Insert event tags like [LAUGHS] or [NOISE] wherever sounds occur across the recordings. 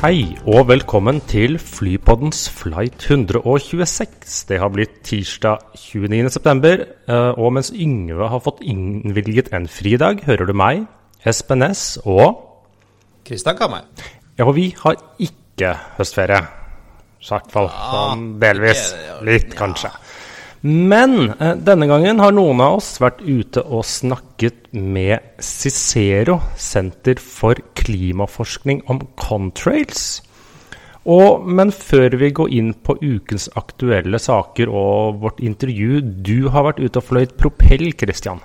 Hei og velkommen til Flypoddens flight 126. Det har blitt tirsdag 29.9, og mens Yngve har fått innvilget en fridag, hører du meg, Espen S og Kristian Kammer. Ja, og vi har ikke høstferie. I hvert fall sånn delvis. Litt, kanskje. Men eh, denne gangen har noen av oss vært ute og snakket med Cicero, Senter for klimaforskning om contrails. Og, men før vi går inn på ukens aktuelle saker og vårt intervju Du har vært ute og fløyet propell, Christian.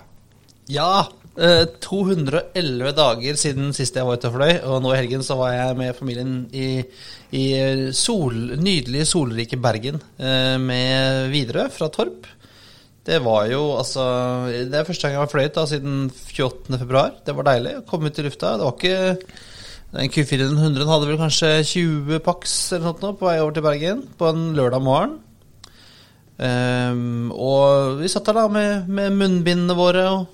Ja, eh, 211 dager siden sist jeg var ute og fløy, og nå i helgen så var jeg med familien i, i sol, nydelige, solrike Bergen eh, med Widerøe fra Torp. Det var jo altså Det er første gang jeg har fløyet da, siden 28. februar. Det var deilig å komme ut i lufta. Det var ikke Den Q400 hadde vel kanskje 20 pax eller noe på vei over til Bergen på en lørdag morgen. Um, og vi satt der da med, med munnbindene våre og,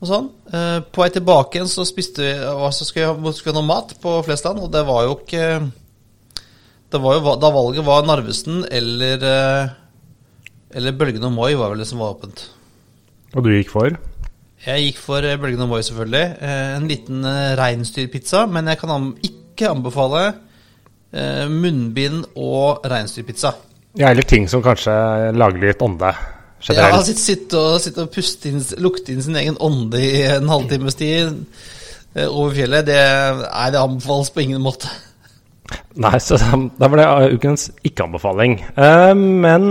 og sånn. Eh, på vei tilbake igjen så spiste vi og så skulle jeg skulle noe mat på Flesland, og det var jo ikke Det var jo da valget var Narvesen eller eh, Eller Bølgen og Moi var vel det som var åpent. Og du gikk for? Jeg gikk for eh, Bølgen og Moi, selvfølgelig. En liten reinsdyrpizza, men jeg kan ikke anbefale munnbind og reinsdyrpizza. Ja, eller ting som kanskje lager litt ånde. Ja, sitte, sitte, og, sitte og puste inn, lukte inn sin egen ånde i en halvtimes tid eh, over fjellet, det, nei, det anbefales på ingen måte. Nei, så da var det uh, ukens ikke-anbefaling. Eh, men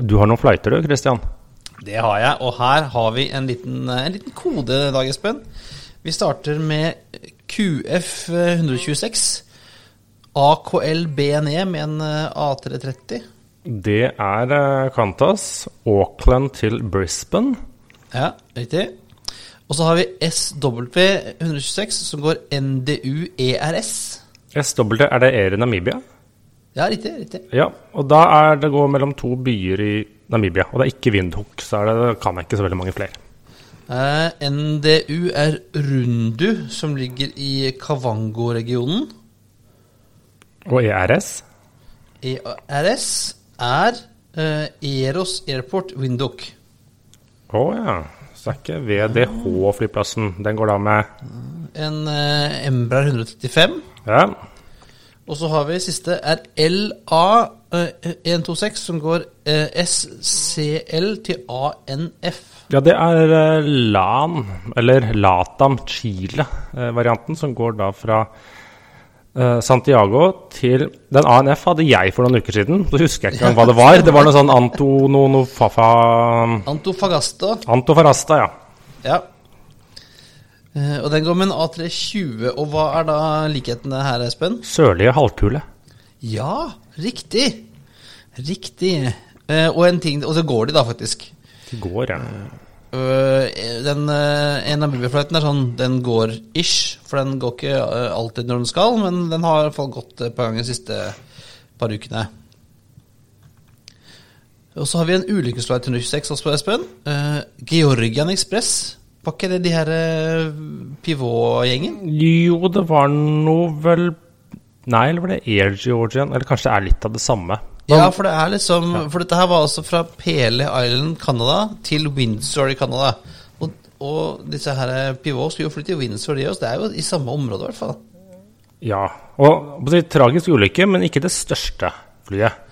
du har noen flighter du, Christian? Det har jeg, og her har vi en liten, eh, en liten kode i dag, Espen. Vi starter med QF 126. AKL BNE med en eh, A330. Det er uh, Qantas. Auckland til Brisbane. Ja, riktig. Og så har vi SW 126, som går NDU ERS. SW, er det Air i Namibia? Ja, riktig. riktig. Ja, og da er det går mellom to byer i Namibia. Og det er ikke Windhook, så det, det kan jeg ikke så veldig mange flere. Eh, NDU er Rundu, som ligger i Kavango-regionen. Og ERS? ERS er eh, Eros Airport Windhoek. Å ja. Så er ikke VDH-flyplassen. Den går da med En eh, Embraer 135. Ja. Og så har vi siste er LA eh, 126, som går eh, SCL til ANF. Ja, det er eh, LAN, eller Latam Chile-varianten, som går da fra Santiago til Den ANF hadde jeg for noen uker siden. Så husker jeg ikke engang hva det var. Det var noe sånn Anto no, no, Fafa Antofagasta. Anto ja. Ja. Eh, og den går med en A320. Og hva er da likhetene her, Espen? Sørlige halvkule. Ja, riktig. Riktig. Eh, og en ting Og så går de, da, faktisk. Det går, ja. Øh, den, ene en av Bibelfløyten er sånn Den går ish, for den går ikke øh, alltid når den skal, men den har i hvert fall gått et par ganger de siste par ukene. Og så har vi en ulykkesflight 126 også på Espen. Georgian Express. Var ikke det de her Pivot-gjengen? Jo, det var noe vel Nei, eller var det Air Georgian? Eller kanskje det er litt av det samme. Ja, for det er liksom For dette her var altså fra Pele Island, Canada, til Windsor i Canada. Og, og disse her Pivot skulle jo flytte til Windsor, de også. Det er jo i samme område, i hvert fall. Ja. Og på si, tragisk ulykke, men ikke det største flyet.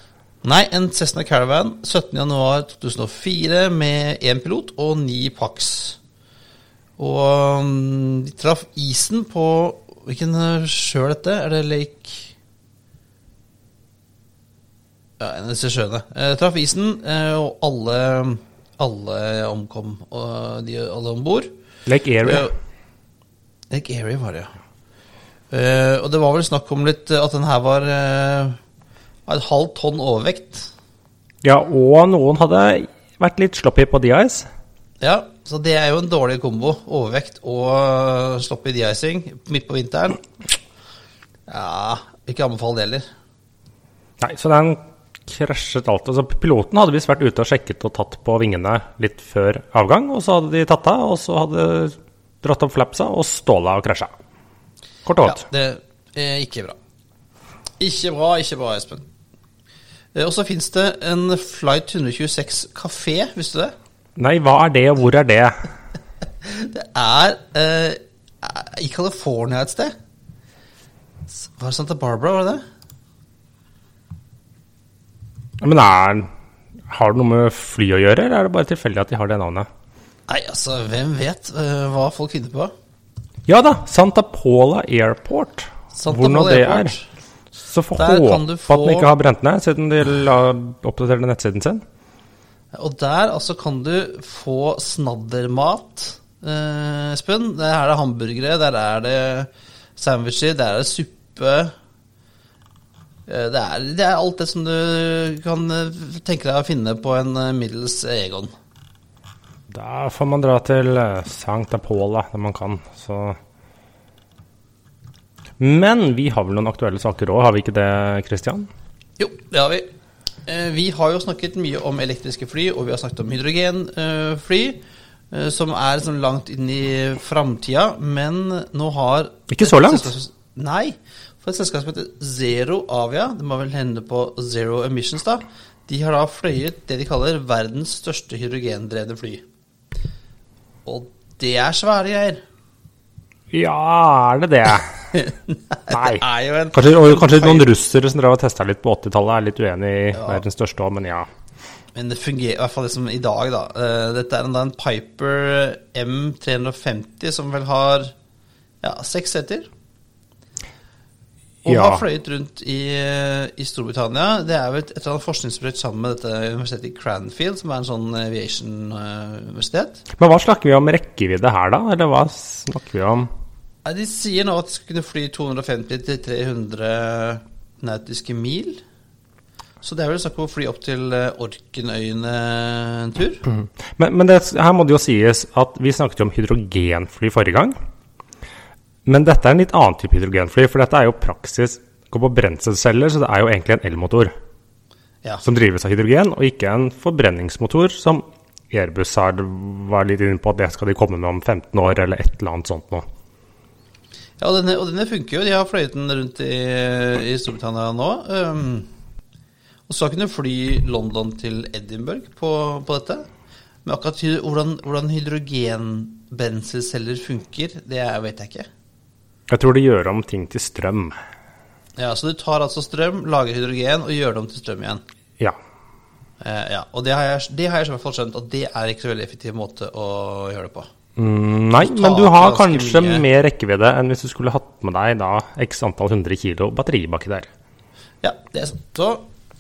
Nei, en Cessna Caravan 17.1.2004 med én pilot og ni Pax. Og um, de traff isen på Hvilken uh, sjø er dette? Er det Lake Ja, en disse sjøene. Eh, traff isen, eh, og alle, alle omkom. Og de alle om bord. Lake Erie. Lake Erie var det, ja. Eh, og det var vel snakk om litt eh, at den her var eh, et halvt tonn overvekt. Ja, og noen hadde vært litt sloppy på de-ice. Ja, så det er jo en dårlig kombo. Overvekt og eh, sloppy de-icing midt på vinteren. Ja, ikke anbefale det heller. Nei, så den krasjet alt. Altså, piloten hadde visst vært ute og sjekket og tatt på vingene litt før avgang, og så hadde de tatt av, og så hadde dratt opp flapsa og ståla og krasja. Kort og godt. Ja, det er ikke bra. Ikke bra, ikke bra, Espen. Eh, Og så fins det en Flight 126 kafé, visste du det? Nei, hva er det, og hvor er det? [LAUGHS] Det er eh, i California et sted. Var det Santa Barbara, var det det? Men er, har det noe med fly å gjøre, eller er det bare tilfeldig at de har det navnet? Nei, altså, hvem vet uh, hva folk finner på? Ja da, Santa Paula Airport. Santa hvor nå det er. Så får håpe få... at den ikke har brent ned, siden de la oppdaterte nettsiden sin. Og der altså kan du få snaddermat, eh, Espen. Der er det hamburgere, der er det sandwicher, der er det suppe. Eh, Det er, det er alt det som du kan eh, tenke deg å finne på en eh, middels Egon. Da får man dra til eh, Santa der man kan, så Men vi har vel noen aktuelle saker òg, har vi ikke det, Christian? Jo, det har vi. Vi har jo snakket mye om elektriske fly, og vi har snakket om hydrogenfly, som er sånn langt inn i framtida, men nå har Ikke så langt? Nei, for et selskap som heter Zero Avia, det må vel hende på Zero Emissions, da, de har da fløyet det de kaller verdens største hydrogendrevne fly. Og det er svære greier. Ja, er det det? [LAUGHS] Nei. Det er jo en Kanskje, og kanskje noen russere som drev og testa litt på 80-tallet, er litt uenig i Ja. verdens største òg, men ja. Men det fungerer i hvert fall liksom i dag, da. Eh, dette er en, en Piper M350 som vel har ja, seks seter. Og Ja. har fløyet rundt i, i Storbritannia. Det er vel et, et eller annet forskningsprosjekt sammen med dette universitetet i Cranfield, som er en sånn aviation-universitet. Men hva snakker vi om rekkevidde her, da? Eller hva snakker vi om? Nei, De sier nå at de skal kunne fly 250-300 nautiske mil. Så det er vel snakk om å fly opp til eh, Orkenøyene en tur. Men, men det, her må det jo sies at vi snakket jo om hydrogenfly forrige gang. Men dette er en litt annen type hydrogenfly, for dette er jo praksis går på brenselceller, så det er jo egentlig en elmotor Ja. som drives av hydrogen, og ikke en forbrenningsmotor som Airbus har var litt inne på at det skal de komme med om 15 år, eller et eller annet sånt noe. Ja, og denne, og denne funker jo. De har fløyet den rundt i, i Storbritannia nå. Um, og så kunne fly London til Edinburgh på, på dette. Men akkurat hvordan, hvordan hydrogenbrenselceller funker, det vet jeg ikke. Jeg tror de gjør om ting til strøm. Ja, Så du tar altså strøm, lager hydrogen og gjør det om til strøm igjen. Ja. Eh, ja, Og det har, jeg, det har jeg i hvert fall skjønt at det er ikke så veldig effektiv måte å gjøre det på. Mm, nei, men du har kanskje mye. mer rekkevidde enn hvis du skulle hatt med deg da x antall hundre kilo batteri baki der. Ja, det er sant. Så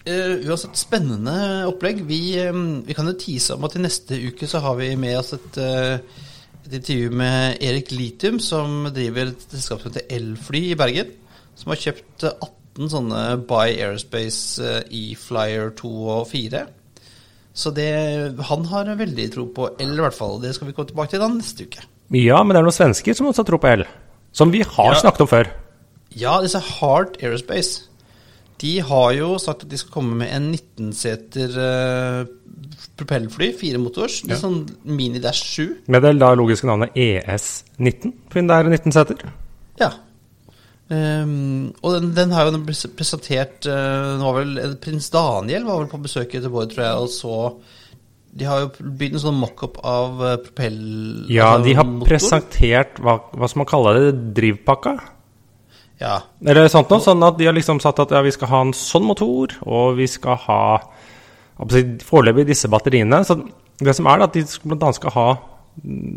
Uh, uansett spennende opplegg. Vi, um, vi kan jo tease om at i neste uke så har vi med oss et, eh, et intervju med Erik Litium, som driver et selskap som heter Elfly i Bergen. Som har kjøpt eh, 18 sånne By Aerospace eh, E-Flyer 2 og 4. Så det, han har veldig tro på el, i hvert fall. Det skal vi komme tilbake til da neste uke. Ja, men det er noen svensker som også har tro på el. Som vi har Ja. snakket om før. Ja, disse Heart Aerospace De har jo sagt at de skal komme med en 19-seter uh, propellfly, fire motors. Det er sånn Mini Dash 7. Med det da logiske navnet ES19, fordi det er 19 seter. Ja. Um, og den, den har jo presentert uh, var vel eh, Prins Daniel var vel på besøk i Göteborg, tror jeg, og så De har jo begynt en sånn mockup av uh, propell... Ja, de har motor. presentert hva, hva skal man kalle det, drivpakka? Ja. Eller sant nå? sånn at de har liksom sagt at ja, vi skal ha en sånn motor, og vi skal ha foreløpig disse batteriene. Så det som er da, at de annet skal ha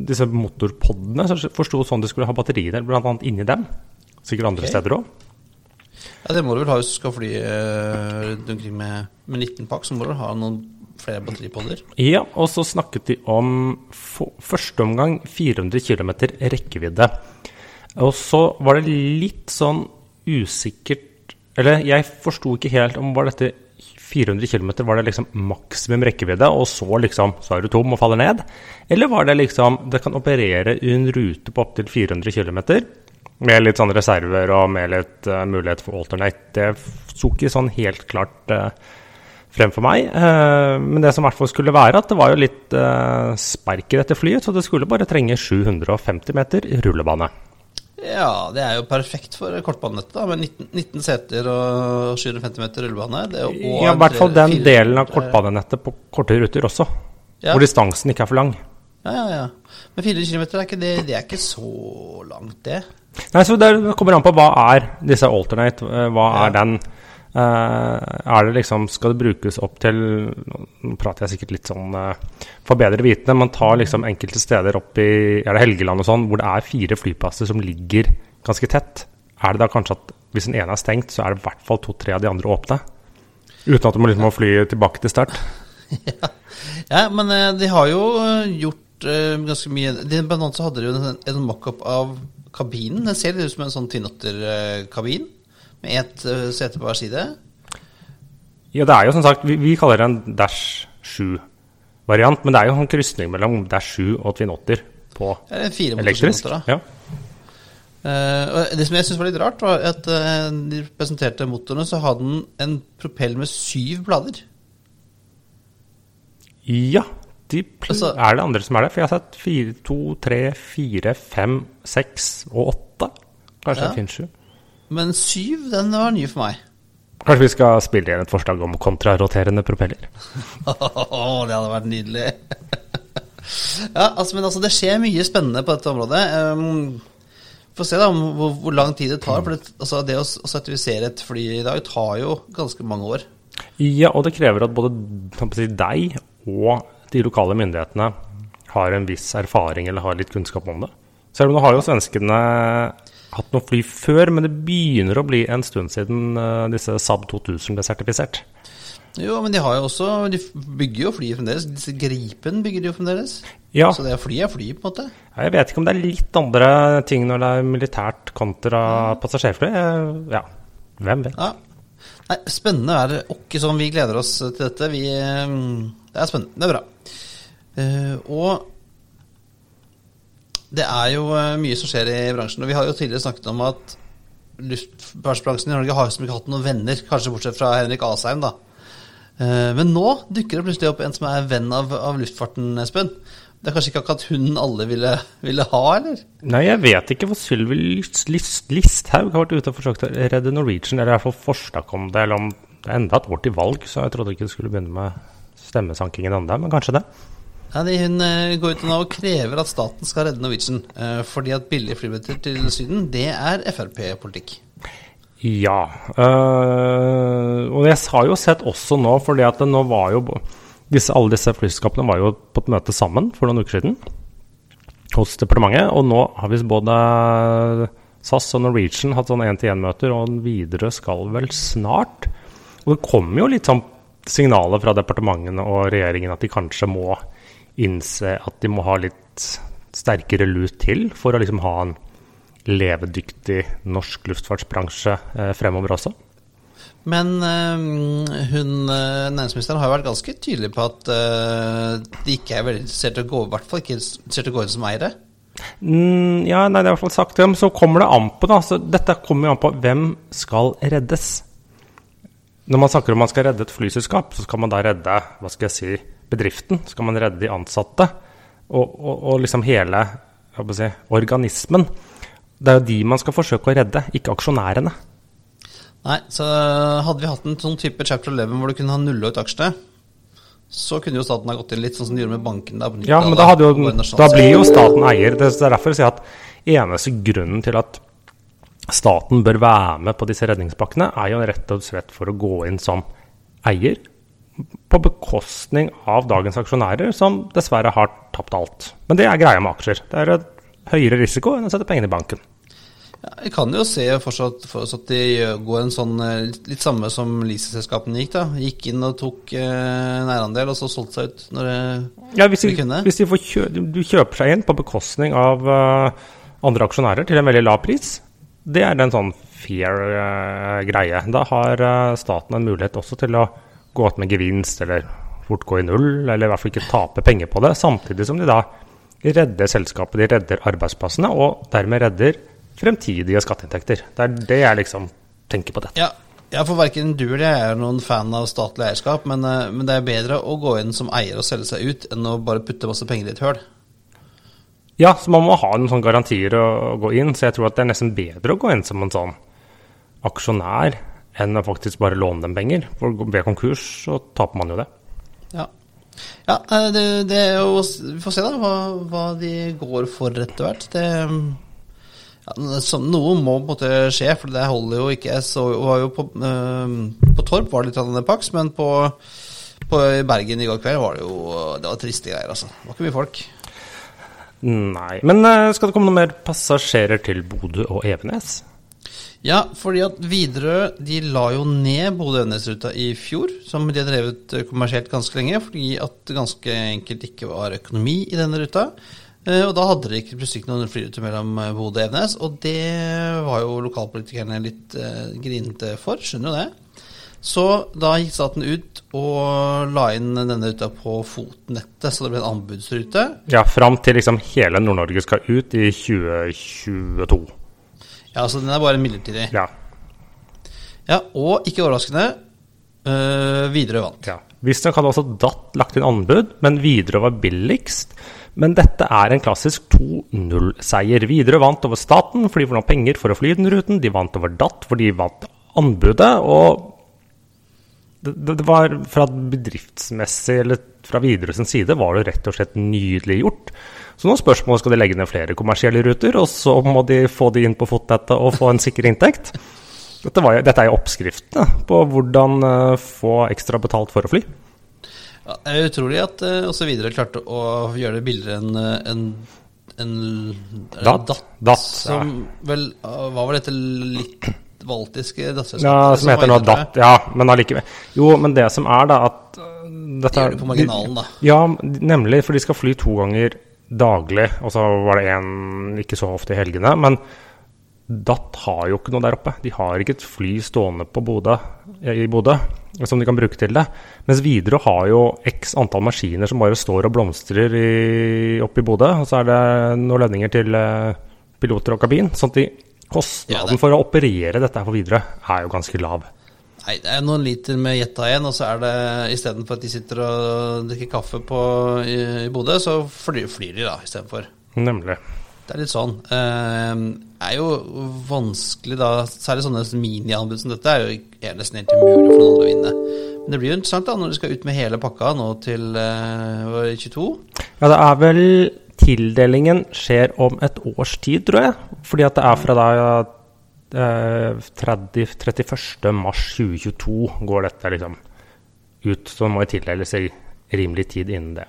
disse motorpodene, så forsto sånn de skulle ha batterier blant annet inni dem. Sikkert andre okay. steder òg. ja, det må du vel ha hvis du skal fly eh, rundt omkring med, med 19 pakk. Så må du ha noen flere batteripodder. Ja, og så snakket de om for, første omgang 400 km rekkevidde. Og så var det litt sånn usikkert Eller jeg forsto ikke helt om var dette 400 km var det liksom maksimum rekkevidde, og så liksom så er du tom og faller ned? Eller var det liksom det kan operere i en rute på opptil 400 km med litt sånn reserver og med litt uh, mulighet for alternate? Det sto ikke sånn helt klart uh, frem for meg. Uh, men det som i hvert fall skulle være, at det var jo litt spark i dette flyet, så det skulle bare trenge 750 meter rullebane. Ja, det er jo perfekt for kortbanenettet, da, med 19, 19 seter og 750 meter rullebane. ja, i hvert fall den fire, delen av kortbanenettet på korte ruter også, ja. hvor distansen ikke er for lang. Ja, ja, ja. Men 400 km er ikke det, det er ikke så langt, det. Nei, så Det kommer an på hva er disse alternate, eh, hva er den er det liksom, Skal det brukes opp til Nå prater jeg sikkert litt sånn uh, for bedre vitende. Man tar liksom enkelte steder opp i er det Helgeland og sånn, hvor det er fire flyplasser som ligger ganske tett. Er det da kanskje at hvis den ene er stengt, så er det i hvert fall to-tre av de andre åpne? Uten at du må liksom fly tilbake til start? ja. [LAUGHS] ja, men uh, de har jo gjort ganske mye de, Blant annet så hadde de jo en, en mockup av kabinen. Den ser litt ut som en sånn Tinotter-kabin med ett uh, sete på hver side? Ja, det er jo som sagt Vi, vi kaller det en Dash 7-variant, men det er jo en krysning mellom Dash 7 og Twin Otter på elektrisk. Ja. Uh, det som jeg syns var litt rart, var at uh, de presenterte motorene, så hadde den en propell med syv blader. Ja, de altså, er det andre som er det. For jeg har sett fire, to, tre, fire, fem, seks og åtte. Kanskje ja. det finnes sju. Men syv, den var ny for meg. Kanskje vi skal spille igjen et forslag om kontraroterende propeller? [LAUGHS] oh, det hadde vært nydelig. [LAUGHS] ja, altså, men altså, det skjer mye spennende på dette området. Um, Få se da hvor, hvor, lang tid det tar. For det, altså, det å, å sertifisere et fly i dag tar jo ganske mange år. Ja, og det krever at både deg og de lokale myndighetene har en viss erfaring eller har litt kunnskap om det. Selv om nå har jo svenskene hatt noe fly før, men det begynner å bli en stund siden uh, disse Saab 2000 ble sertifisert. Jo, men de har jo også De bygger jo fly fremdeles. Disse Gripen bygger de jo fremdeles. Ja. Så det er fly er fly, på en måte. Jeg vet ikke om det er litt andre ting når det er militært kontra passasjerfly. Ja, hvem vet. Ja. Nei, spennende er det åkke sånn. vi gleder oss til dette. Vi, eh, det er spennende. Det er bra. Uh, og det er jo eh, mye som skjer i bransjen. Og vi har jo tidligere snakket om at luftfartsbransjen i Norge har som ikke hatt noen venner, kanskje bortsett fra Henrik Asheim, da. Eh, men nå dukker det plutselig opp en som er venn av, av luftfarten, Espen. Det er kanskje ikke akkurat hun alle ville, ville, ha, eller? Nei, jeg vet ikke hvor Sylvi Listhaug har vært ute og forsøkt å redde Norwegian, eller i hvert fall forslag om det, eller om det er enda et år til valg, så jeg trodde ikke det skulle begynne med stemmesankingen ennå, men kanskje det. Ja, Hun uh, går ut nå og krever at staten skal redde Norwegian. Uh, fordi at billige flybilletter til Syden, det er Frp-politikk. Ja. Uh, og jeg har jo sett også nå, fordi at nå var jo disse, Alle disse flyselskapene var jo på et møte sammen for noen uker siden hos departementet. Og nå har visst både SAS og Norwegian hatt sånn én-til-én-møter, og Widerøe skal vel snart. Og det kommer jo litt sånn signaler fra departementene og regjeringen at de kanskje må innse at de må ha litt sterkere lut til for å liksom ha en levedyktig norsk luftfartsbransje eh, fremover også? Men øh, hun, eh, næringsministeren har jo vært ganske tydelig på at de ikke er veldig interessert i å gå i hvert fall ikke interessert i å gå inn som eiere? Mm, ja, nei, det er i hvert fall sagt. Men så kommer det an på, da. Så dette kommer jo an på hvem skal reddes. Når man snakker om man skal redde et flyselskap, så skal man da redde hva skal jeg si, bedriften? Skal man redde de ansatte? Og, og, og liksom hele si, organismen. Det er jo de man skal forsøke å redde, ikke aksjonærene. Nei, så hadde vi hatt en sånn type chapter 11 hvor du kunne ha nulla ut aksjene, så kunne jo staten ha gått inn litt sånn som de gjorde med banken. Der, ja, men da, jo, da, blir jo staten eier. Det er derfor jeg sier at eneste grunnen til at staten bør være med på disse redningspakkene, er jo rett og slett for å gå inn som eier på bekostning av dagens aksjonærer, som dessverre har tapt alt. Men det er greia med aksjer. Det er et høyere risiko enn å sette pengene i banken. Ja, jeg kan jo se fortsatt, fortsatt at de går en sånn eh, litt samme som leaseselskapene gikk. da. Gikk inn og tok eh, nærandel, og så solgte seg ut når ja, hvis de, de kunne. Hvis de, kjø, du kjøper seg inn på bekostning av uh, andre aksjonærer til en veldig lav pris. Det er en sånn fair uh, greie. Da har uh, staten en mulighet også til å gå ut med gevinst, eller fort gå i null, eller i hvert fall ikke tape penger på det. Samtidig som de da redder selskapet, de redder arbeidsplassene, og dermed redder fremtidige skatteinntekter. Det er det jeg liksom tenker på dette. Ja, ja, for verken du eller jeg er noen fan av statlig eierskap, men, men, det er bedre å gå inn som eier og selge seg ut, enn å bare putte masse penger i et høl. Ja, så man må ha noen sånne garantier å, gå inn, så jeg tror at det er nesten bedre å gå inn som en sånn aksjonær enn å faktisk bare låne dem penger. For ved konkurs så taper man jo det. Ja. ja det, det, er jo Vi får se da hva, hva de går for etter hvert. Det ja, så, Noe må på en måte skje, for det holder jo ikke. Så, var jo på, øh, på Torp var det litt paks, men på, på Bergen i går kveld var det jo Det var triste greier, altså. Det var ikke mye folk. Nei. Men uh, skal det komme noen mer passasjerer til Bodø og Evenes? Ja, fordi at Widerøe de la jo ned Bodø-Evenes-ruta i fjor, som de har drevet eh, kommersielt ganske lenge, fordi at det ganske enkelt ikke var økonomi i denne ruta. Uh, og da hadde de ikke plutselig noen flyruter mellom Bodø og Evenes, og det var jo lokalpolitikerne litt uh, grinete for, skjønner jo det. Så da gikk staten ut og la inn denne ruta på fotnettet, så det ble en anbudsrute. Ja, fram til liksom hele Nord-Norge skal ut i 2022. Ja, så den er bare midlertidig. Ja. ja og ikke overraskende, øh, Widerøe vant. Ja. Visstnok hadde også DAT lagt inn anbud, men Widerøe var billigst. Men dette er en klassisk 2-0-seier. Widerøe vant over staten fordi de får noen penger for å fly den ruten. De vant over DAT fordi de vant anbudet. og det, det, var fra bedriftsmessig eller fra Widerøes side var det rett og slett nydelig gjort. Så nå spørsmålet skal de legge ned flere kommersielle ruter, og så må de få de inn på fotnettet og få en sikker inntekt. Dette, var, dette er jo oppskriftene på hvordan uh, få ekstra betalt for å fly. Ja, det er utrolig at osv. også Widerøe klarte å gjøre det billigere enn en, en, en, DAT, DAT, som ja. vel var dette litt baltiske datterselskapet. Ja, som heter noe DAT, ja, men allikevel. Jo, men det som er, da, at dette De gjør det på marginalen, da. Ja, nemlig, for de skal fly to ganger daglig, og så var det én ikke så ofte i helgene. Men DAT har jo ikke noe der oppe. De har ikke et fly stående på Bodø, i Bodø som de kan bruke til det. Mens Widerøe har jo x antall maskiner som bare står og blomstrer oppe i Bodø. Og så er det noen lønninger til uh, piloter og kabin. sånn at de Kostnaden ja, for å operere dette for videre er jo ganske lav. Nei, det er noen liter med Jetta igjen, og så er det istedenfor at de sitter og drikker kaffe på, i, i Bodø, så flyr, flyr de da istedenfor. Nemlig. Det er litt sånn. Eh, er jo vanskelig da, særlig sånne minianbud som dette, er jo nesten helt umulig for noen andre å vinne. Men det blir jo interessant da, når du skal ut med hele pakka nå til eh, 22. Ja, det er vel tildelingen skjer om et års tid, tror jeg. Fordi at det er fra da eh, 30, 31. mars 2022 går dette liksom ut. Så må tildele seg rimelig tid innen det.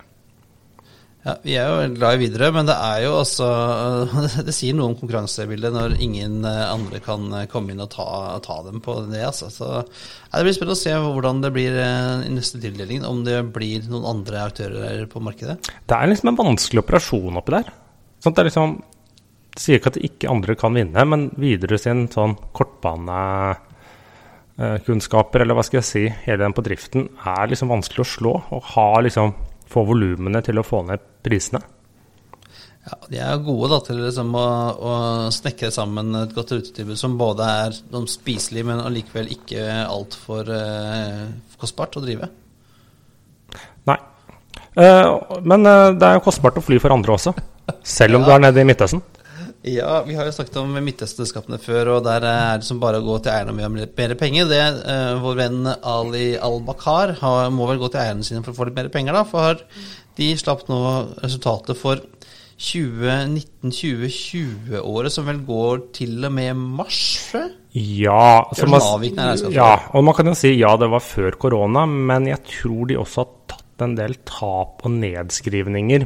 Ja, Vi er jo glad i videre, men det er jo også [LAUGHS] Det sier noe om konkurransebildet når ingen eh, andre kan eh, komme inn og ta, ta dem på det. Altså. Så ja, Det blir spennende å se hvordan det blir eh, i neste tildeling. Om det blir noen andre aktører på markedet. Det er liksom en vanskelig operasjon oppi der. Sånn det er liksom sier ikke at ikke andre kan vinne, men videre sin sånn kortbanekunnskaper, eller hva skal jeg si, hele den på driften, er liksom vanskelig å slå. Og ha liksom få volumene til å få ned prisene? Ja, De er gode da, til liksom å, å, snekre sammen et godt rutetilbud som både er spiselig, men allikevel ikke altfor eh, kostbart å drive. Nei. Eh, men uh, det er jo kostbart å fly for andre også, [LAUGHS] selv om ja. du er nede i Midtøsten. Ja, vi har jo snakket om Midtøsten-selskapene før, og der er det som bare å gå til eierne med mer penger. Det, uh, vår venn Ali Al-Bakar må vel gå til eierne sine for å få litt mer penger, da. For de slapp nå resultatet for 2019-2020-året, som vel går til og med mars? Ja, man, ja, og man kan jo si ja, det var før korona, men jeg tror de også har tatt en del tap og nedskrivninger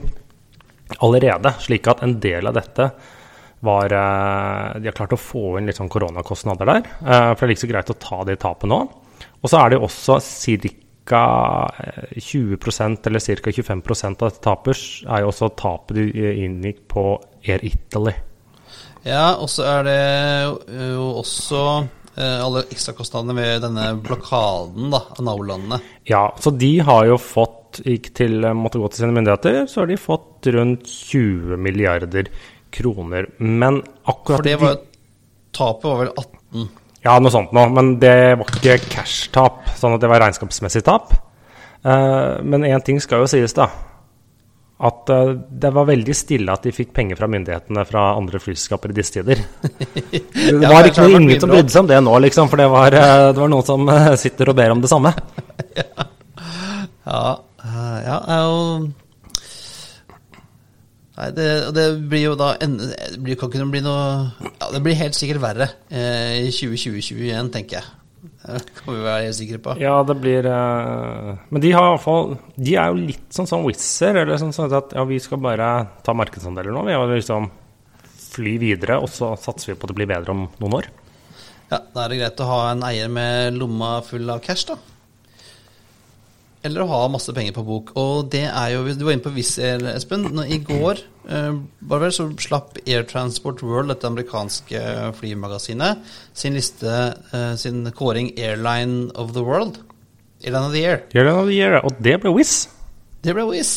allerede. Slik at en del av dette var eh, De har klart å få inn litt sånn koronakostnader der. Eh, for det er ikke så greit å ta det tapet nå. Og så er det jo også ca. 20 eh, eller ca. 25% av dette tapet er jo også tapet de inngikk på Air Italy. Ja, og så er det jo også alle ekstrakostnadene ved denne blokaden da, av nabolandene. Ja, så de har jo fått, gikk til måtte gå til sine myndigheter, så har de fått rundt 20 milliarder kroner. Men akkurat For det var Tapet var vel 18 Ja, noe sånt noe. Men det var ikke cash-tap, sånn at det var regnskapsmessig tap. Eh, men én ting skal jo sies, da. At eh, det var veldig stille at de fikk penger fra myndighetene fra andre flyselskaper i disse tider. [LAUGHS] Det var ikke noe ingen som brydde seg om det nå, liksom. For det var, eh, det var noen som sitter og ber om det samme. [LAUGHS] Ja, ja, ja Nei, det, det blir jo da en, Det blir, kan ikke bli noe Ja, det blir helt sikkert verre eh, i 2020-2021, tenker jeg. Det kan vi være helt sikre på. Ja, det blir eh, Men de har i hvert fall De er jo litt sånn som Wizz eller sånn, sånn at ja, vi skal bare ta markedsandeler nå. Vi har liksom fly videre, og så satser vi på at det blir bedre om noen år. Ja, Da er det greit å ha en eier med lomma full av cash, da. Eller å ha masse penger på bok. Og det er jo Du var inne på Wizz Air, Espen. når I går eh, vel, så slapp Air Transport World, dette amerikanske flymagasinet, sin liste, eh, sin kåring Airline of the World. Airline of the Year. Airline of the Year, og det ble Wizz. Det ble Wizz.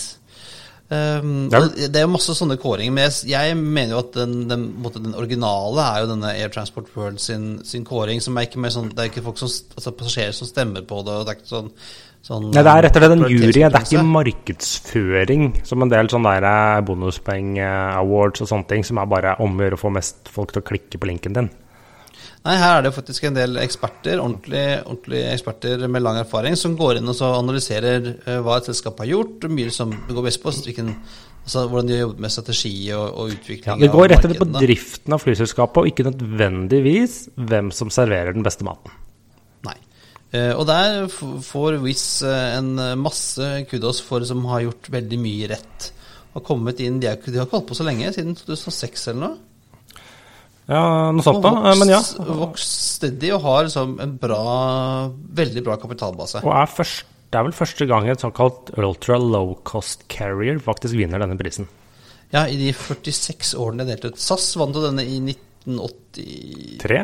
Um, Ja. Det er jo masse sånne kåringer, men jeg, jeg mener jo at den, den, den originale er jo denne Air Transport World sin, sin kåring, som er ikke mer sånn Det er ikke folk som, altså passasjerer som stemmer på det, og det er ikke sånn, sånn Nei, det er rett og slett en jury. Det er ikke markedsføring som en del sånne der eh, bonuspoeng-awards og sånne ting, som er bare om å gjøre å få mest folk til å klikke på linken din. Nei, her er det faktisk en del eksperter, ordentlige, ordentlige eksperter med lang erfaring, som går inn og så analyserer eh, hva et selskap har gjort, og mye som det går best på, hvilken, altså, hvordan de har jobbet med strategi og, og utvikling Ja, det går rett og slett på driften av flyselskapet, og ikke nødvendigvis hvem som serverer den beste maten. Eh, og der får Wizz eh, en eh, masse kudos for som har gjort veldig mye rett. Har kommet inn, De, er, de har ikke holdt på så lenge, siden 2006 eller noe. Ja, noe sånt da, men ja. vokst steady og har liksom en bra, veldig bra kapitalbase. Og er først, det er vel første gang et såkalt ultra low cost carrier faktisk vinner denne prisen. Ja, i de 46 årene det delte ut. SAS vant jo denne i 1982 Tre?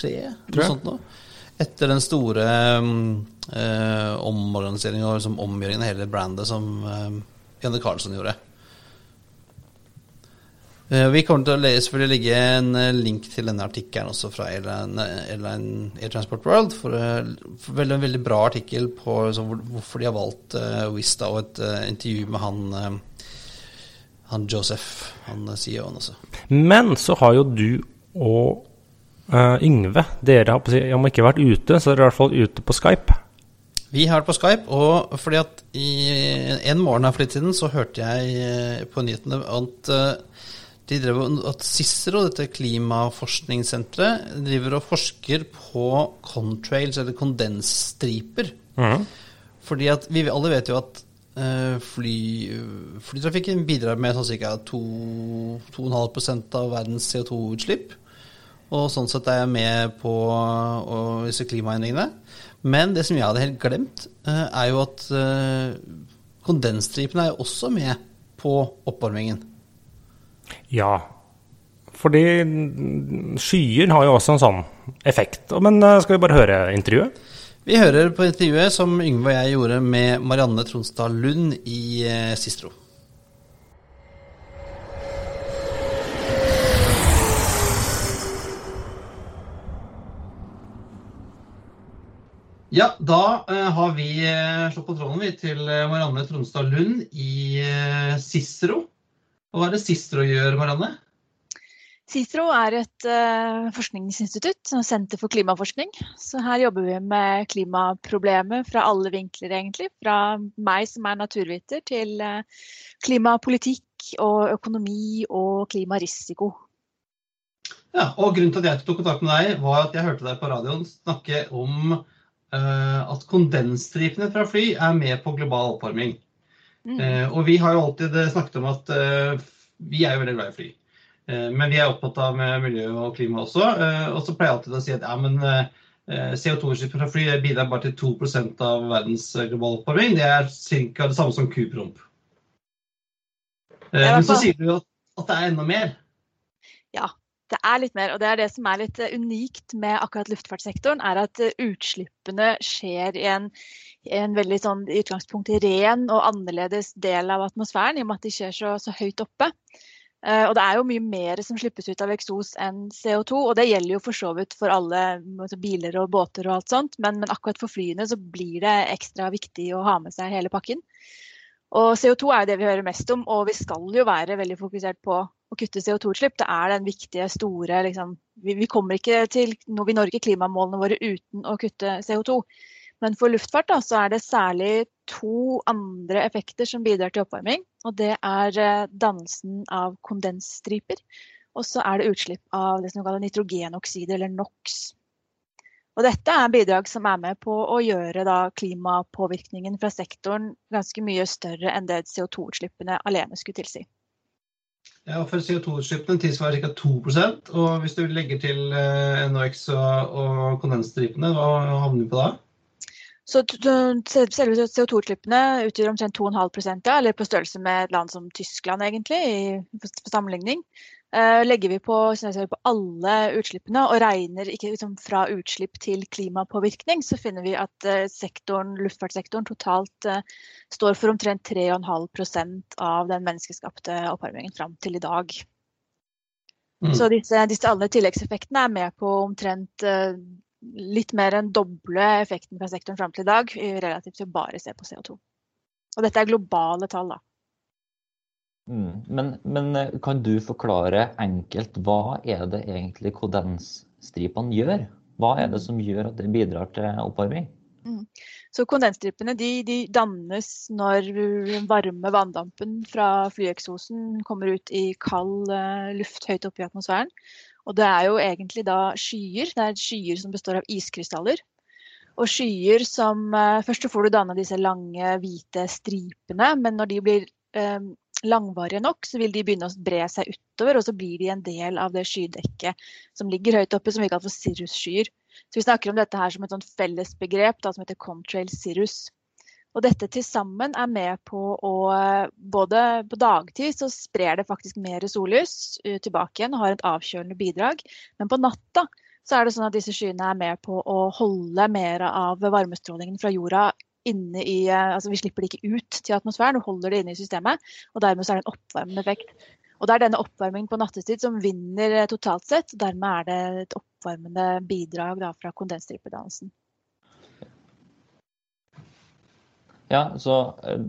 3, noe sånt noe. Etter den store um, eh, omorganiseringen og liksom omgjøringen av hele brandet som eh, Janne Karlsson gjorde. Eh, vi kommer til å le- selvfølgelig legge en eh, link til denne artikkelen også fra Airline, Air Transport World. For, eh, for veldig, en veldig bra artikkel på liksom, hvor- hvorfor de har valgt eh, Wista, og et eh, intervju med han eh, han Joseph, han CEO-en også. Men så har jo du og eh, Yngve, dere har på å si, om ikke vært ute, så dere er i hvert fall ute på Skype. Vi har vært på Skype, og fordi at i en morgen her for litt siden så hørte jeg eh, på nyhetene at eh, de drev, at Cicero, dette klimaforskningssenteret, driver og forsker på contrails, eller kondensstriper. Fordi at vi alle vet jo at fly, flytrafikken bidrar med sånn ca. 2,5% av verdens CO2-utslipp. Og sånn sett er jeg med på å, disse klimaendringene. Men det som jeg hadde helt glemt, eh, er jo at eh, kondensstripene er jo også med på oppvarmingen. Ja, fordi skyer har jo også en sånn effekt. Men eh, skal vi bare høre intervjuet? Vi hører på intervjuet som Yngve og jeg gjorde med Marianne Tronstad Lund i Sistro. Ja, da eh, har vi eh, slått på tråden vi til eh, Marianne Tronstad Lund i eh, Cicero. Og hva er det Cicero gjør, Marianne? CICERO er et eh, forskningsinstitutt, senter for klimaforskning. Så her jobber vi med klimaproblemet fra alle vinkler, egentlig. Fra meg som er naturviter, til klimapolitikk og økonomi og klimarisiko. Ja, og Grunnen til at jeg tok kontakt med deg, var at jeg hørte deg på radioen snakke om at kondensstripene fra fly er med på global oppvarming. Mm. Eh, og vi har jo alltid eh, snakket om at eh, vi er jo veldig glad i fly. Eh, men vi er opptatt av miljø og klima også. Eh, og så pleier jeg alltid å si at ja, men eh, CO2-utslipp fra fly bidrar bare til 2 av verdens eh, globale oppvarming. Det er ca. det samme som kupromp. Eh, men så sier du jo at, at det er enda mer. Ja, Det er litt mer, og det er det som er litt eh, unikt med akkurat luftfartssektoren, er at eh, utslippene skjer i en, i en veldig sånn i utgangspunktet ren og annerledes del av atmosfæren, i og med at de skjer så, så høyt oppe. Uh, og det er jo mye mer som slippes ut av eksos enn CO2, og det gjelder jo for så vidt for alle altså biler og båter og alt sånt, men, men akkurat for flyene så blir det ekstra viktig å ha med seg hele pakken. Og CO2 er jo det vi hører mest om, og vi skal jo være veldig fokusert på å kutte CO2-utslipp. Det er den viktige, store liksom, vi, vi, kommer ikke til når vi Norge klimamålene våre uten å kutte CO2. Men for luftfart da, så er det særlig to andre effekter som bidrar til oppvarming. Og det er eh, dannelsen av kondensstriper. Og så er det utslipp av det som kalles nitrogenoksider, eller NOx. Og dette er bidrag som er med på å gjøre da, klimapåvirkningen fra sektoren ganske mye større enn det CO2-utslippene alene skulle tilsi. Ja, for CO2-utslippene tilsvarer ca. 2 og hvis du legger til eh, NOx og, og kondensstripene, hva havner vi på da? Så selve CO2-utslippene utgjør omtrent 2,5 ja, eller på størrelse med et land som Tyskland, egentlig, i, for sammenligning. Uh, legger vi på, på, alle utslippene og regner ikke liksom, fra utslipp til klimapåvirkning, så finner vi at uh, sektoren, luftfartssektoren totalt uh, står for omtrent 3,5% av den menneskeskapte oppvarmingen fram til i dag. Mm. Så disse, disse, alle tilleggseffektene er med på omtrent litt mer enn doble effekten fra sektoren fram til i dag, relativt til å bare se på CO2. Og dette er globale tall, da. Mm. Men, men, eh, kan du forklare enkelt hva er det egentlig kondensstripene gjør? Hva er det som gjør at det bidrar til oppvarming? Mm. Så Kondensstripene de, de, dannes når varme vanndampen fra flyeksosen kommer ut i kald uh, luft høyt oppe i atmosfæren. Og det er jo egentlig da skyer. Det er skyer som består av iskrystaller. Og skyer som uh, Først så får du danne disse lange, hvite stripene, men når de blir uh, langvarige nok, så vil de begynne å bre seg utover, og så blir de en del av det skydekket som ligger høyt oppe, som vi kaller for cirrusskyer. Så vi snakker om dette her som et sånt fellesbegrep da, som heter contrail cirrus. Og dette til sammen er med på å Både på dagtid så sprer det faktisk mer sollys eh, tilbake igjen og har et avkjølende bidrag. Men på natta så er det sånn at disse skyene er med på å holde mer av varmestrålingen fra jorda inne i eh, Altså vi slipper det ikke ut til atmosfæren, og holder det inne i systemet. Og dermed så er det en oppvarmende effekt. Og det er denne oppvarmingen på nattestid som vinner eh, totalt sett. og Dermed er det et oppvarmende bidrag da, fra kondensstrippedannelsen. Ja, så eh,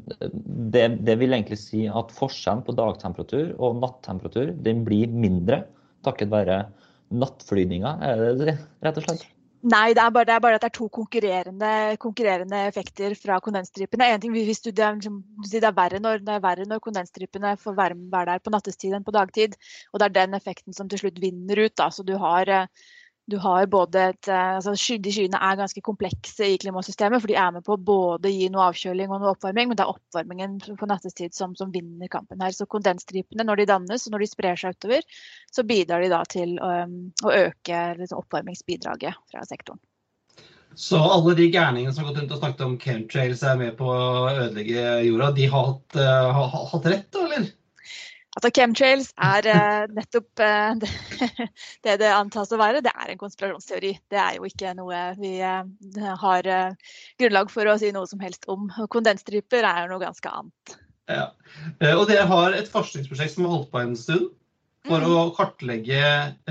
det, det, vil egentlig si at forskjellen på dagtemperatur og nattemperatur den blir mindre takket være nattflygninga, er det det, rett og slett? Nei, det er, bare, det er, bare, at det er to konkurrerende, konkurrerende effekter fra kondensstripene. En ting, hvis du, det, liksom, det, er verre når, det når kondensstripene får være, være, der på nattestid enn på dagtid. Og det er den effekten som til slutt vinner ut. Da. Så du har eh, du har både et, eh, altså De skyene er ganske komplekse i klimasystemet, for de er med på å både gi noe avkjøling og noe oppvarming, men det er oppvarmingen på nattestid som, som vinner kampen her. Så kondensstripene, når de dannes og når de sprer seg utover, så bidrar de da til um, å øke liksom, oppvarmingsbidraget fra sektoren. Så alle de gærningene som har gått rundt og snakket om chemtrails er med på å ødelegge jorda, de har hatt, uh, ha, hatt rett, eller? Altså Chemtrails er uh, nettopp uh, det, [LAUGHS] det, det antas å være. Det er en konspirasjonsteori. Det er jo ikke noe vi uh, har grunnlag for å si noe som helst om. Kondensstriper er noe ganske annet. Ja. Og dere har et forskningsprosjekt som har holdt på en stund for mm. å kartlegge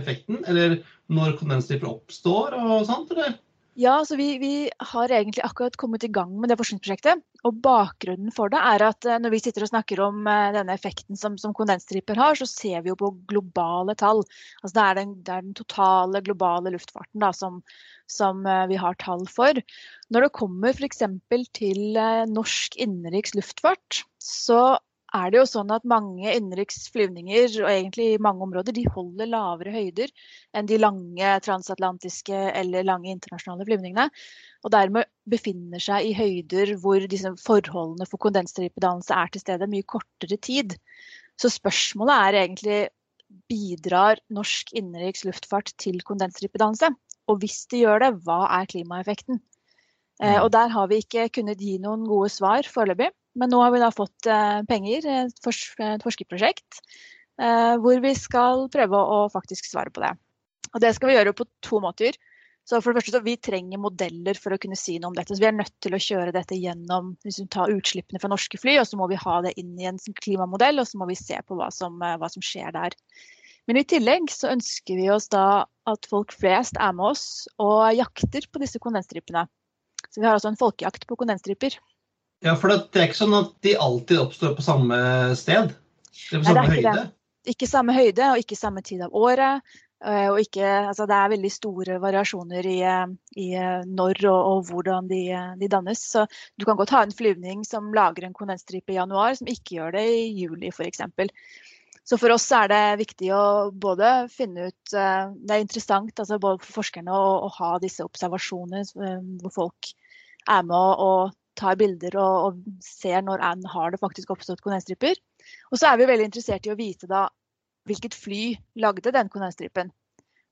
effekten, eller når kondensstriper oppstår og sånt, eller? Ja, så vi, vi, har egentlig akkurat kommet i gang med det forskningsprosjektet. Og bakgrunnen for det er at eh, når vi sitter og snakker om eh, denne effekten som, som kondensstriper har, så ser vi jo på globale tall. Altså det er den, det er den totale globale luftfarten da, som, som, eh, vi har tall for. Når det kommer f.eks. til norsk innenriks luftfart, så er det jo sånn at mange innenriks flyvninger og egentlig i mange områder, de holder lavere høyder enn de lange transatlantiske eller lange internasjonale flyvningene. Og dermed befinner seg i høyder hvor disse forholdene for kondensstripedannelse er til stede mye kortere tid. Så spørsmålet er egentlig bidrar norsk innenriks luftfart til kondensstripedannelse? Og hvis de gjør det, hva er klimaeffekten? Eh, og der har vi ikke kunnet gi noen gode svar foreløpig. Men nå har vi da fått eh, penger, et, forskerprosjekt, hvor vi skal prøve å faktisk svare på det. Og det skal vi gjøre på to måter. Så for det første så Vi trenger modeller for å kunne si noe om dette. så Vi er nødt til å kjøre dette gjennom hvis vi tar utslippene fra norske fly, og så må vi ha det inn i en klimamodell, og så må vi se på hva som, hva som skjer der. Men i tillegg så ønsker vi oss da at folk flest er med oss og jakter på disse kondensstripene. Så vi har altså en folkejakt på kondensstriper. Ja, for det er ikke sånn at de alltid oppstår på samme sted? Det er på samme Nei, høyde? Det. Ikke samme høyde og ikke samme tid av året. Eh, og ikke, altså det er veldig store variasjoner i, i når og, og, hvordan de, de, dannes. Så du kan godt ha en flyvning som lager en kondensstripe i januar, som ikke gjør det i juli f.eks. Så for oss er det viktig å både finne ut eh, Det er interessant altså både for forskerne å, å ha disse observasjonene eh, hvor folk er med og, og tar bilder og, og ser når har det faktisk oppstått kondensstriper. Og så er vi veldig interessert i å vite da hvilket fly lagde den kondensstripen.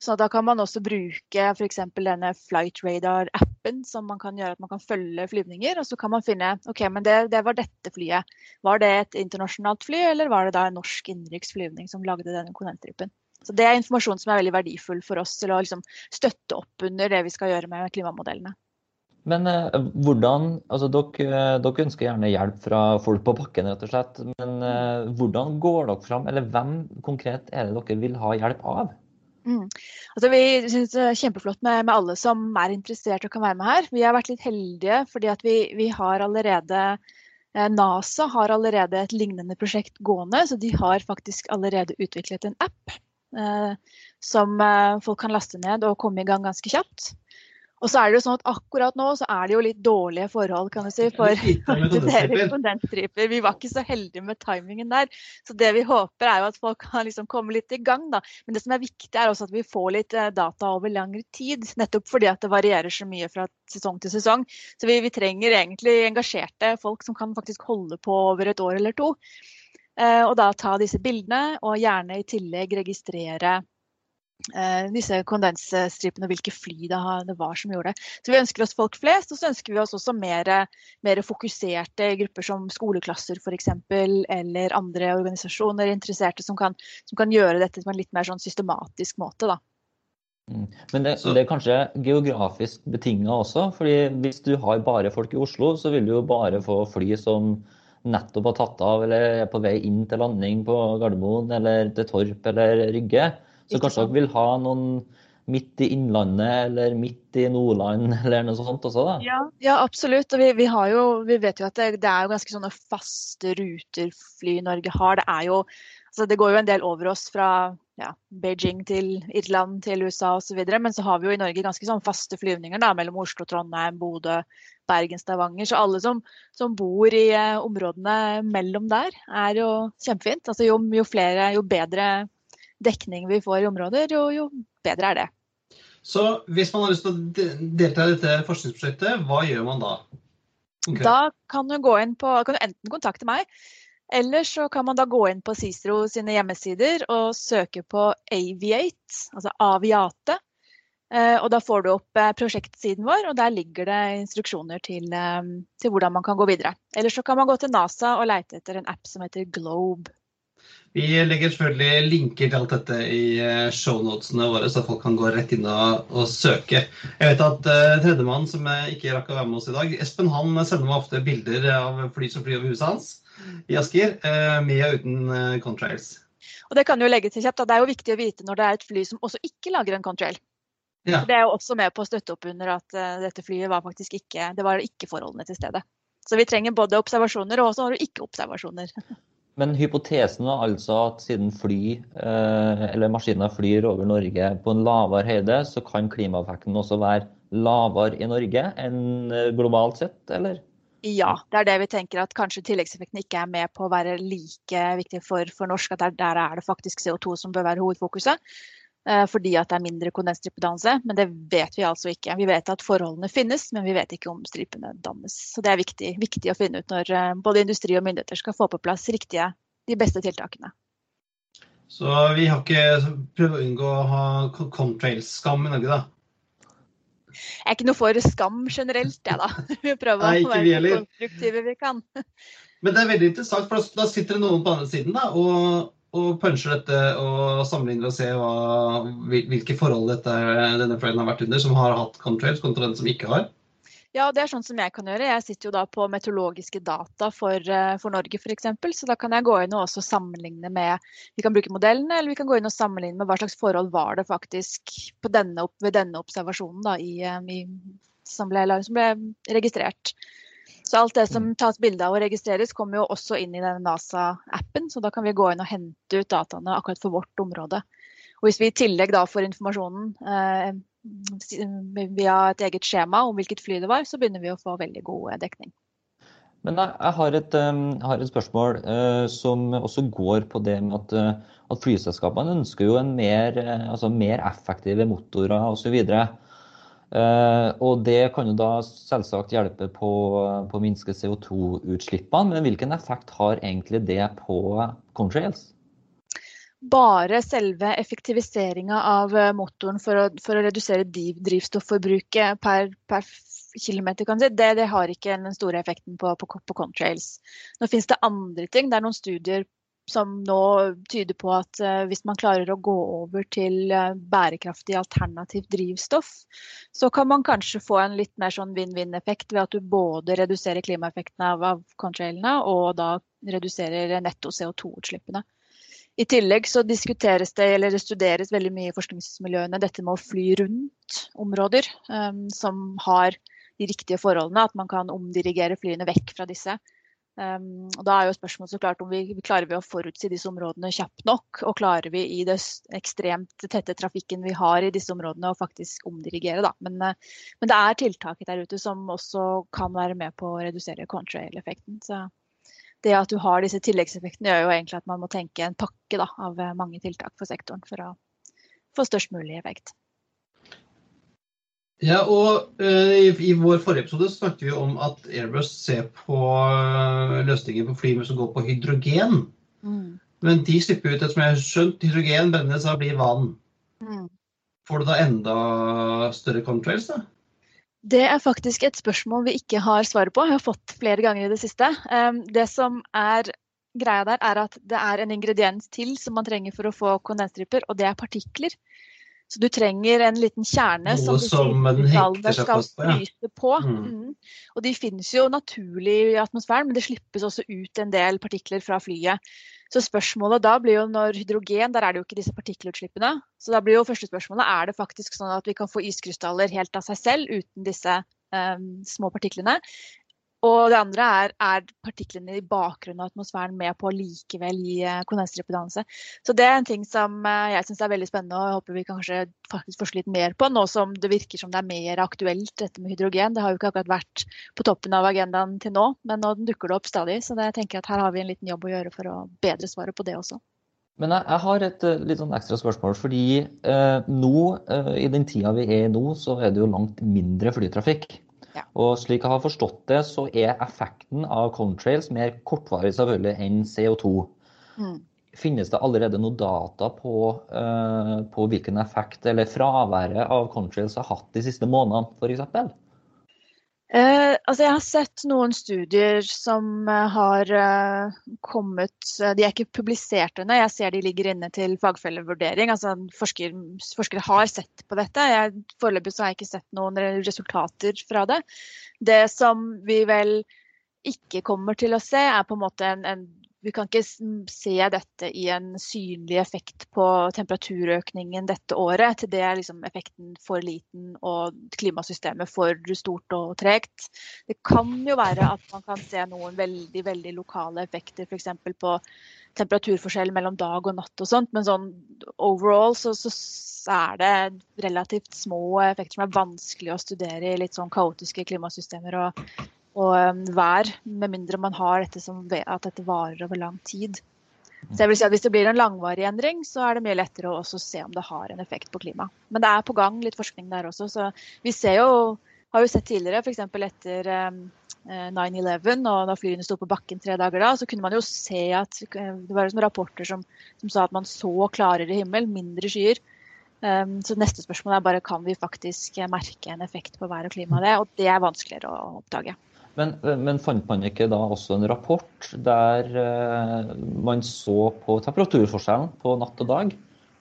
Så da kan man også bruke f.eks. denne Flight Radar-appen, som man kan gjøre at man kan følge flyvninger. Og så kan man finne ok, men det, det, var dette flyet. Var det et internasjonalt fly, eller var det da en norsk innenriksflyvning som lagde denne kondensstripen? Så Det er informasjon som er veldig verdifull for oss til å liksom støtte opp under det vi skal gjøre med klimamodellene. Men eh, hvordan, altså dere, dere, ønsker gjerne hjelp fra folk på bakken, rett og slett. Men eh, hvordan går dere fram, eller hvem konkret er det dere vil ha hjelp av? Mm. Altså, vi synes det er kjempeflott med, med, alle som er interessert og kan være med her. Vi har vært litt heldige fordi at vi, vi har allerede eh, NASA har allerede et lignende prosjekt gående, så de har faktisk allerede utviklet en app eh, som eh, folk kan laste ned og komme i gang ganske kjapt. Og så er det jo sånn at akkurat nå så er det jo litt dårlige forhold kan du si, for kondensstriper. [LAUGHS] Vi var ikke så heldige med timingen der. Så det vi håper er jo at folk kan liksom komme litt i gang. da. Men det som er viktig er også at vi får litt eh, data over lengre tid. Nettopp fordi at det varierer så mye fra sesong til sesong. Så vi, vi trenger egentlig engasjerte folk som kan faktisk holde på over et år eller to. Eh, og da ta disse bildene, og gjerne i tillegg registrere disse kondensstripene og hvilke fly det, var som gjorde det. Så Vi ønsker oss folk flest, og så ønsker vi oss også mer, mer fokuserte grupper som skoleklasser f.eks. Eller andre organisasjoner interesserte som kan, som kan, gjøre dette på en litt mer sånn systematisk måte. da. Mm. Men det, det, er kanskje geografisk betinga også. fordi Hvis du har bare folk i Oslo, så vil du jo bare få fly som nettopp har tatt av eller er på vei inn til landing på Gardermoen eller til Torp eller Rygge. Så kanskje dere vil ha noen midt i Innlandet eller midt i Nordland [LAUGHS] eller noe sånt også? da? Ja, ja absolutt. Og vi, vi, jo, vi, vet jo at det, det, er jo ganske sånne faste ruter fly Norge har. Det er jo altså det går jo en del over oss fra ja, Beijing til Irland til USA osv. Men så har vi jo i Norge ganske sånn faste flyvninger da, mellom Oslo, Trondheim, Bodø, Bergen, Stavanger. Så alle som, som bor i eh, områdene mellom der, er jo kjempefint. Altså jo, jo flere, jo bedre dekning vi får i områder, jo, jo bedre er det. Så hvis man har lyst til å delta i dette forskningsprosjektet, hva gjør man da? Okay. Da kan du på, kan du enten kontakte meg, eller så kan man da gå inn på Cicero sine hjemmesider og søke på Aviate, altså Aviate. Eh, og da får du opp eh, prosjektsiden vår, og der ligger det instruksjoner til, eh, til hvordan man kan gå videre. Eller så kan man gå til NASA og leite etter en app som heter Globe. Vi legger selvfølgelig linker til alt dette i eh, shownotene våre, så folk kan gå rett inn og, søke. Jeg vet at uh, tredjemann som ikke rakk å være med oss i dag, Espen han sender meg ofte bilder av fly som flyr over huset hans i Asker, uh, med og uten uh, contrails. Og Det kan jo legge til kjapt, Det er jo viktig å vite når det er et fly som også ikke lager en contrail. Ja. Det er jo også med på å støtte opp under at uh, dette flyet var faktisk ikke det var ikke forholdene til stede. Så vi trenger både observasjoner og også ikke-observasjoner. [LAUGHS] Men hypotesen er altså at siden fly eh, eller maskiner flyr over Norge på en lavere høyde, så kan klimaeffekten også være lavere i Norge enn eh, globalt sett, eller? Ja, det er det vi tenker at kanskje tilleggseffekten ikke er med på å være like viktig for, for norsk. At der, der er det faktisk CO2 som bør være hovedfokuset. Eh, fordi at det er mindre kondensstripedannelse. Men det vet vi altså ikke. Vi vet at forholdene finnes, men vi vet ikke om stripene dannes. Så det er viktig, viktig å finne ut når eh, både industri og myndigheter skal få på plass riktige, de beste tiltakene. Så vi har ikke prøvd å unngå å ha contrail-skam i Norge, da? Jeg er ikke noe for skam generelt, jeg, da. [LAUGHS] Vi prøver å være så konstruktive vi kan. [LAUGHS] Men det er veldig interessant, for da sitter det noen på andre siden da, og og puncher dette og sammenligner og ser hva, hvilke forhold dette, denne fløyen har vært under, som har hatt contrails, kontra den som ikke har? Ja, det er sånn som jeg kan gjøre. Jeg sitter jo da på meteorologiske data for, eh, for Norge f.eks. Så da kan jeg gå inn og også sammenligne med Vi kan bruke modellene, eller vi kan gå inn og sammenligne med hva slags forhold var det faktisk denne, ved denne observasjonen da, i, eh, i, som, ble, som, ble, registrert. Så alt det som tas bilde av og registreres, kommer jo også inn i denne NASA-appen. Så da kan vi gå inn og hente ut dataene akkurat for vårt område. Og hvis vi i tillegg da får informasjonen eh, via et eget skjema om hvilket fly det var, så begynner vi å få veldig god dekning. Men jeg, har, et, jeg har, et, spørsmål eh, som også går på det med at, at flyselskapene ønsker jo en mer, altså mer effektive motorer osv. Uh, og det kan jo da selvsagt hjelpe på, på å minske CO2-utslippene, men hvilken effekt har egentlig det på contrails? bare selve effektiviseringa av eh, motoren for å, for å redusere drivstofforbruket per, per kilometer, si, det, det, har ikke den store effekten på, på, på contrails. Nå finnes det andre ting. Det er noen studier som nå tyder på at uh, hvis man klarer å gå over til uh, bærekraftig alternativt drivstoff, så kan man kanskje få en litt mer sånn vinn-vinn-effekt ved at du både reduserer klimaeffekten av, av contrailene og da reduserer netto CO2-utslippene. I tillegg så diskuteres det eller det studeres veldig mye i forskningsmiljøene dette med å fly rundt områder um, som har de riktige forholdene. At man kan omdirigere flyene vekk fra disse. Um, og da er jo spørsmålet så klart om vi klarer vi å forutsi disse områdene kjapt nok. Og klarer vi i den ekstremt tette trafikken vi har i disse områdene å faktisk omdirigere. Da. Men, uh, men det er tiltak der ute som også kan være med på å redusere contrail-effekten. Så det at du har disse tilleggseffektene, gjør jo egentlig at man må tenke en pakke da, av eh, mange tiltak for sektoren for å få størst mulig effekt. Ja, og uh, i, i, vår forrige episode snakket vi om at Airbus ser på uh, løsninger på fly som går på hydrogen. Mm. Men de slipper ut et som jeg har skjønt, hydrogen brennes av blir vann. Mm. Får du da enda større contrails, da? Det er faktisk et spørsmål vi ikke har svaret på. Jeg har fått flere ganger i det siste. Ehm, det som er greia der, er at det er en ingrediens til som man trenger for å få kondensstriper, og det er partikler. Så du trenger en liten kjerne Noe som, som skal fryse på. Mm. Mm. Og de finnes jo naturlig i atmosfæren, men det slippes også ut en del partikler fra flyet. Så spørsmålet da blir jo når hydrogen, der er det jo ikke disse partikkelutslippene. Så da blir jo første spørsmålet er det faktisk sånn at vi kan få iskrystaller helt av seg selv uten disse um, små partiklene. Og det andre er er partiklene i bakgrunnen av atmosfæren med på likevel gi eh, kondensstrippedannelse. Så det er en ting som eh, jeg syns er veldig spennende og jeg håper vi kanskje faktisk forsker litt mer på, nå som det virker som det er mer aktuelt dette med hydrogen. Det har jo ikke akkurat vært på toppen av agendaen til nå, men nå dukker det opp stadig. Så det, jeg tenker at her har vi en liten jobb å gjøre for å bedre svaret på det også. Men jeg, jeg har et uh, litt sånn ekstra spørsmål. fordi eh, nå, eh, i den tida vi er i nå, så er det jo langt mindre flytrafikk. Ja. Og slik jeg har forstått det, så er effekten av contrails mer kortvarig selvfølgelig enn CO2. Mm. Finnes det allerede noe data på, uh, på, hvilken effekt eller fraværet av contrails har hatt de siste månedene, f.eks.? Eh, altså jeg har sett noen studier som uh, har eh, kommet uh, De er ikke publisert ennå, jeg ser de ligger inne til fagfellevurdering. Altså forsker, Forskere har sett på dette. Foreløpig har jeg ikke sett noen resultater fra det. Det som vi vel ikke kommer til å se, er på en måte en, en vi kan ikke se dette i en synlig effekt på temperaturøkningen dette året. Til det er liksom effekten for liten og klimasystemet for stort og tregt. Det kan jo være at man kan se noen veldig veldig lokale effekter, f.eks. på temperaturforskjell mellom dag og natt og sånt, men sånn overall så, så, er det relativt små effekter som er vanskelig å studere i litt sånn kaotiske klimasystemer. og og um, vær, med mindre man har dette som at dette varer over lang tid. Så jeg vil si at Hvis det blir en langvarig endring, så er det mye lettere å se om det har en effekt på klimaet. Men det er på gang litt forskning der også. så Vi ser jo, har jo sett tidligere, f.eks. etter um, 9-11, eh, og da flyene sto på bakken tre dager da, så kunne man jo se at eh, det var rapporter som, som sa at man så klarere himmel, mindre skyer. Um, så neste spørsmål er bare kan vi faktisk merke en effekt på vær og klima av det, og det er vanskeligere å oppdage. Men, men, fant man ikke da også en rapport der uh, man så på temperaturforskjellen på natt og dag?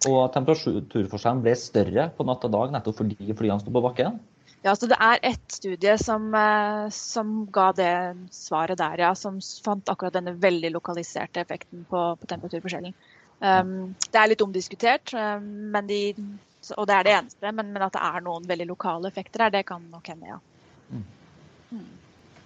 Og at temperaturforskjellen ble større på natt og dag nettopp fordi flyene sto på bakken? Ja, så Det er ett studie som, uh, som, ga det svaret der, ja. Som fant akkurat denne veldig lokaliserte effekten på, på temperaturforskjellen. Um, det er litt omdiskutert, um, de, og det er det eneste. Men, men, at det er noen veldig lokale effekter her, det kan nok hende, ja. Mm.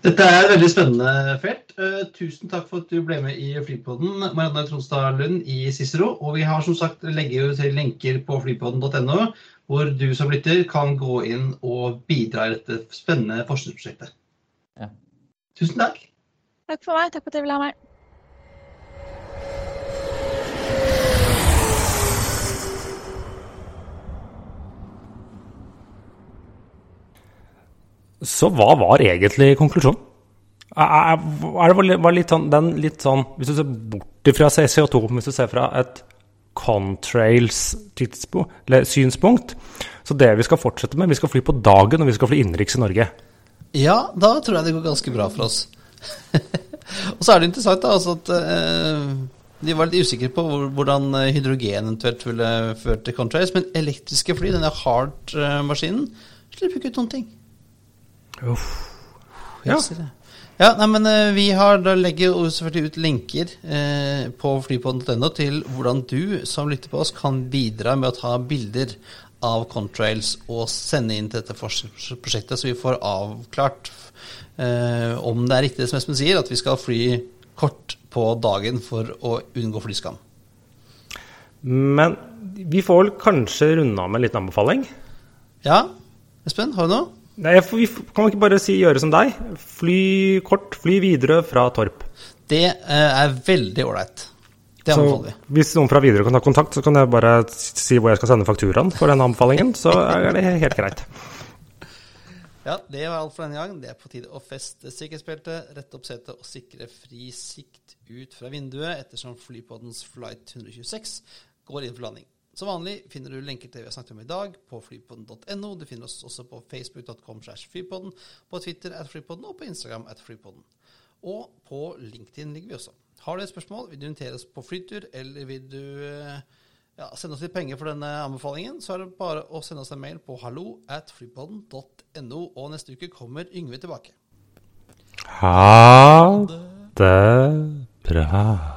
Dette er et veldig spennende felt. Uh, tusen takk for at du ble med i Flypodden, Marianne Tronstad Lund i Cicero. Og vi har som sagt legger til lenker på flypodden.no, hvor du som lytter kan gå inn og bidra i dette spennende forskningsprosjektet. Ja. Tusen takk. Takk for meg. Takk for at dere ville ha meg. Så hva var egentlig konklusjonen? Er, det var litt sånn, den litt sånn Hvis du ser bort fra CO2, hvis du ser fra et Contrails-synspunkt Så det vi skal fortsette med, vi skal fly på dagen, og vi skal fly innenriks i Norge. Ja, da tror jeg det går ganske bra for oss. [LAUGHS] og så er det interessant da, altså at eh, de var litt usikre på hvordan hydrogen eventuelt ville ført til Contrails, men elektriske fly, denne hard-maskinen, slipper ikke ut noen ting. Uff. Ja. ja nei, men uh, vi har, da legger selvfølgelig ut linker eh, på flypodden.no til hvordan du som lytter på oss, kan bidra med å ta bilder av Contrails og sende inn til dette forskningsprosjektet, så vi får avklart eh, om det er riktig det som Espen sier, at vi skal fly kort på dagen for å unngå flyskam. Men vi får vel kanskje runde av med en liten anbefaling? Ja. Espen, har du noe? Nei, vi kan ikke bare si, gjøre som deg. Fly kort, fly videre fra Torp. Det eh, er veldig ålreit. Det anbefaler vi. Hvis noen fra Widerøe kan ta kontakt, så kan jeg bare si hvor jeg skal sende fakturaen for den anbefalingen. Så er det helt greit. Ja, det var alt for denne gang. Det er på tide å feste sikkerhetsbeltet, rette opp setet og sikre fri sikt ut fra vinduet ettersom flypoddens flight 126 går inn for landing. Som vanlig finner du lenker til det vi har snakket om i dag på flypodden.no. Du finner oss også på facebook.com slash flypodden, på Twitter at flypodden og på Instagram at flypodden. Og på LinkedIn ligger vi også. Har du et spørsmål, vil du invitere oss på flytur, eller vil du eh, ja, sende oss litt penger for denne anbefalingen, så er det bare å sende oss en mail på hallo at flypodden.no. Og neste uke kommer Yngve tilbake. Ha det bra.